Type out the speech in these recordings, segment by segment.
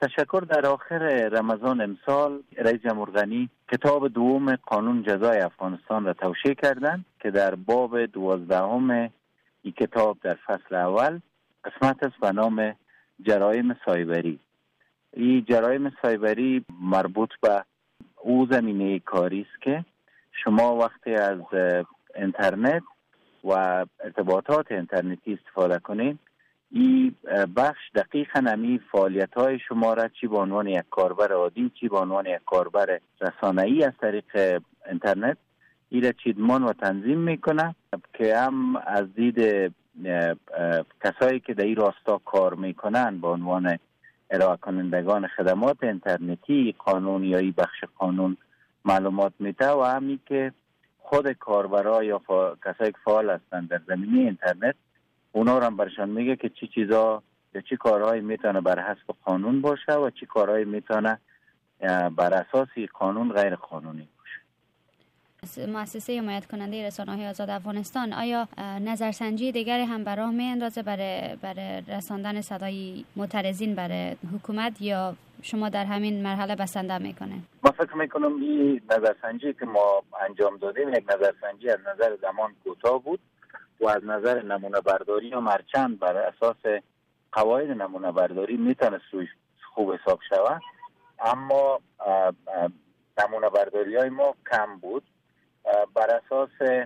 تشکر در آخر رمضان امسال رئیس جمهور غنی کتاب دوم قانون جزای افغانستان را توشیح کردند که در باب دوازدهم این کتاب در فصل اول قسمت است به نام جرایم سایبری. این جرایم سایبری مربوط به او زمینه کاری است که شما وقتی از اینترنت و ارتباطات اینترنتی استفاده کنید این بخش دقیقا نمی فعالیت های شما را چی به عنوان یک کاربر عادی چی به عنوان یک کاربر ای از طریق اینترنت این را چیدمان و تنظیم می‌کنه که هم از دید کسایی که در این راستا کار می‌کنن به عنوان ارائه کنندگان خدمات اینترنتی قانون یا ای بخش قانون معلومات میده و همی که خود کاربرا یا کسایی که فعال هستند در زمینه اینترنت اونا رو هم برشان میگه که چی چیزا یا چی کارهایی می‌تونه بر حسب قانون باشه و چی کارهایی می‌تونه بر اساس قانون غیر قانونی باشه. مؤسسه حمایت کننده رسانه های آزاد افغانستان آیا نظرسنجی دیگری هم به راه می اندازه برای برای رساندن صدای معترضین برای حکومت یا شما در همین مرحله بسنده می‌کنه؟ ما فکر می‌کنم این نظرسنجی که ما انجام دادیم یک نظرسنجی از نظر زمان کوتاه بود. و از نظر نمونه برداری و مرچند بر اساس قواعد نمونه برداری می‌تونست روی خوب حساب شود. اما نمونه برداری های ما کم بود. بر اساس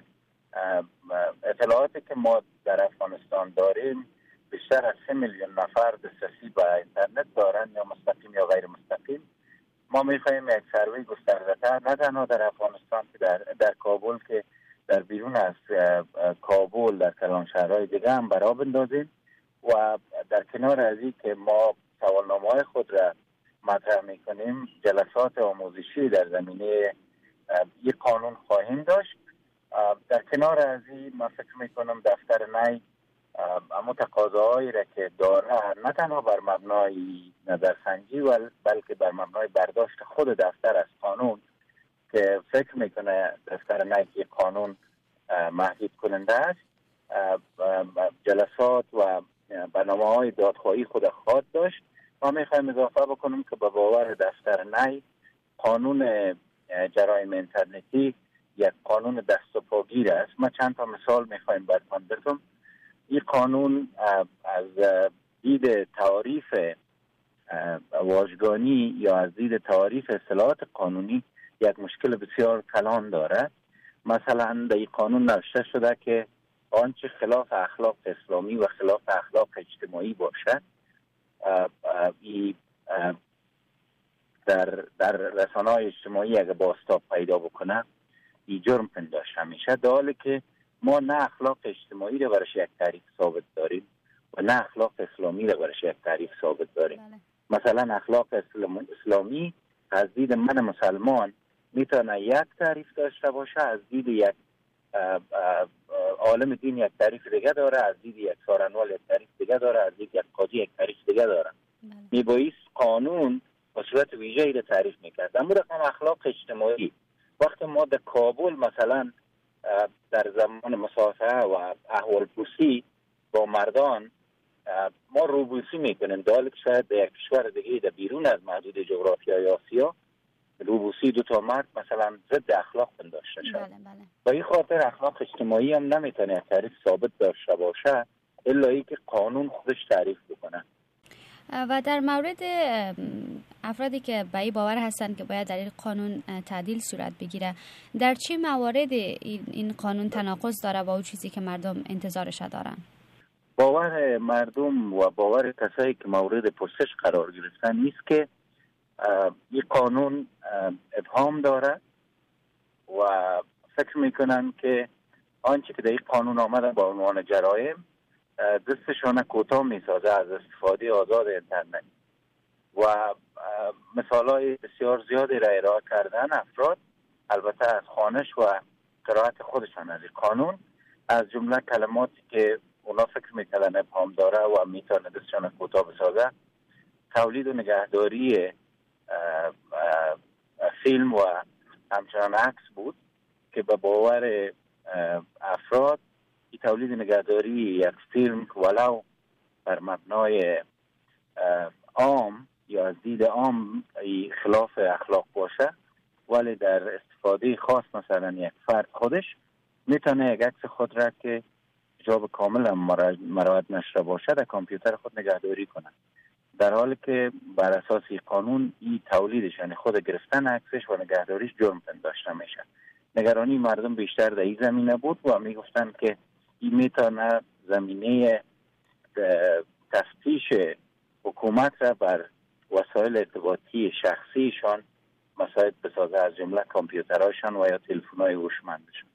اطلاعاتی که ما در افغانستان داریم بیشتر از سه میلیون نفر دسترسی به اینترنت دارن یا مستقیم یا غیر مستقیم. ما می‌خواهیم یک سروی گسترده نه تنها در افغانستان که در, در کابل که در بیرون از کابل در کلان شهرهای دیگه هم برا بندازیم و در کنار از این که ما سوالنامه های خود را مطرح می‌کنیم جلسات آموزشی در زمینه یک قانون خواهیم داشت. در کنار از این من فکر می‌کنم دفتر نی اما تقاضاهایی را که داره نه تنها بر مبنای نظرسنجی بلکه بر مبنای برداشت خود دفتر از قانون که فکر می‌کنه دفتر نهی قانون محدود کننده است. جلسات و برنامه های دادخواهی خود خواهد داشت. ما می‌خوایم اضافه بکنم که به باور دفتر نهی قانون جرایم اینترنتی یک قانون دست و پاگیر است. ما چند تا مثال می‌خوایم براتون بزنم. این قانون از دید تعریف واژگانی یا از دید تعریف اصطلاحات قانونی یک مشکل بسیار کلان داره. مثلا در این قانون نوشته شده که آنچه خلاف اخلاق اسلامی و خلاف اخلاق اجتماعی باشد در, در رسانه های اجتماعی اگه باستاب پیدا بکنه ای جرم پنداشته میشه. در حالی که ما نه اخلاق اجتماعی رو برش یک تعریف ثابت داریم و نه اخلاق اسلامی رو برش یک تعریف ثابت داریم. بله. مثلا اخلاق اسلامی از دید من مسلمان می‌تونه یک تعریف داشته باشه از دید یک عالم دین یک تعریف دیگه داره از دید یک سارنوال یک تعریف دیگه داره از دید یک قاضی یک تعریف دیگه داره. بله. میبایست قانون با صورت ویژه ای تعریف می‌کرد. اما رقم اخلاق اجتماعی وقتی ما در کابل مثلا در زمان مسافه و احوال پوسی با مردان ما روبوسی می‌کنیم. دال که شاید در یک کشور دیگه در بیرون از محدود جغرافیای آسیا روبوسی دو تا مرد مثلا ضد اخلاق داشته شد. بله بله. با این خاطر اخلاق اجتماعی هم نمی‌تونه تعریف ثابت داشته باشه الا ای که قانون خودش تعریف بکنه. و در مورد افرادی که به باور هستند که باید در این قانون تعدیل صورت بگیره در چه موارد این قانون تناقض داره با اون چیزی که مردم انتظارش دارن؟ باور مردم و باور کسایی که مورد پرسش قرار گرفتن نیست که این قانون ابهام داره و فکر می‌کنن که آنچه که در این قانون آمده با عنوان جرایم دستشان کوتاه می‌سازه از استفاده آزاد اینترنت. و مثال های بسیار زیادی را ارائه کردن افراد البته از خانش و قرائت خودشان از قانون از جمله کلماتی که اونا فکر می‌کردن ابهام داره و می‌تونه دستشان کوتاه بسازه تولید و نگهداری فیلم و همچنان عکس بود که به باور افراد تولید نگهداری یک فیلم ولو بر مبنای عام یا از دید عام خلاف اخلاق باشه ولی در استفاده خاص مثلا یک فرد خودش می‌تونه یک عکس خود را که جاب کامل مراعات نشده باشه در کامپیوتر خود نگهداری کنه در حالی که بر اساس قانون این تولیدش یعنی خود گرفتن عکسش و نگهداریش جرم پنداشته میشه. نگرانی مردم بیشتر در این زمینه بود و می‌گفتن که این می‌تونه زمینه تفتیش حکومت را بر وسایل ارتباطی شخصیشان مساعد بسازه از جمله کامپیوترهاشان و یا تلفن‌های هوشمندشان.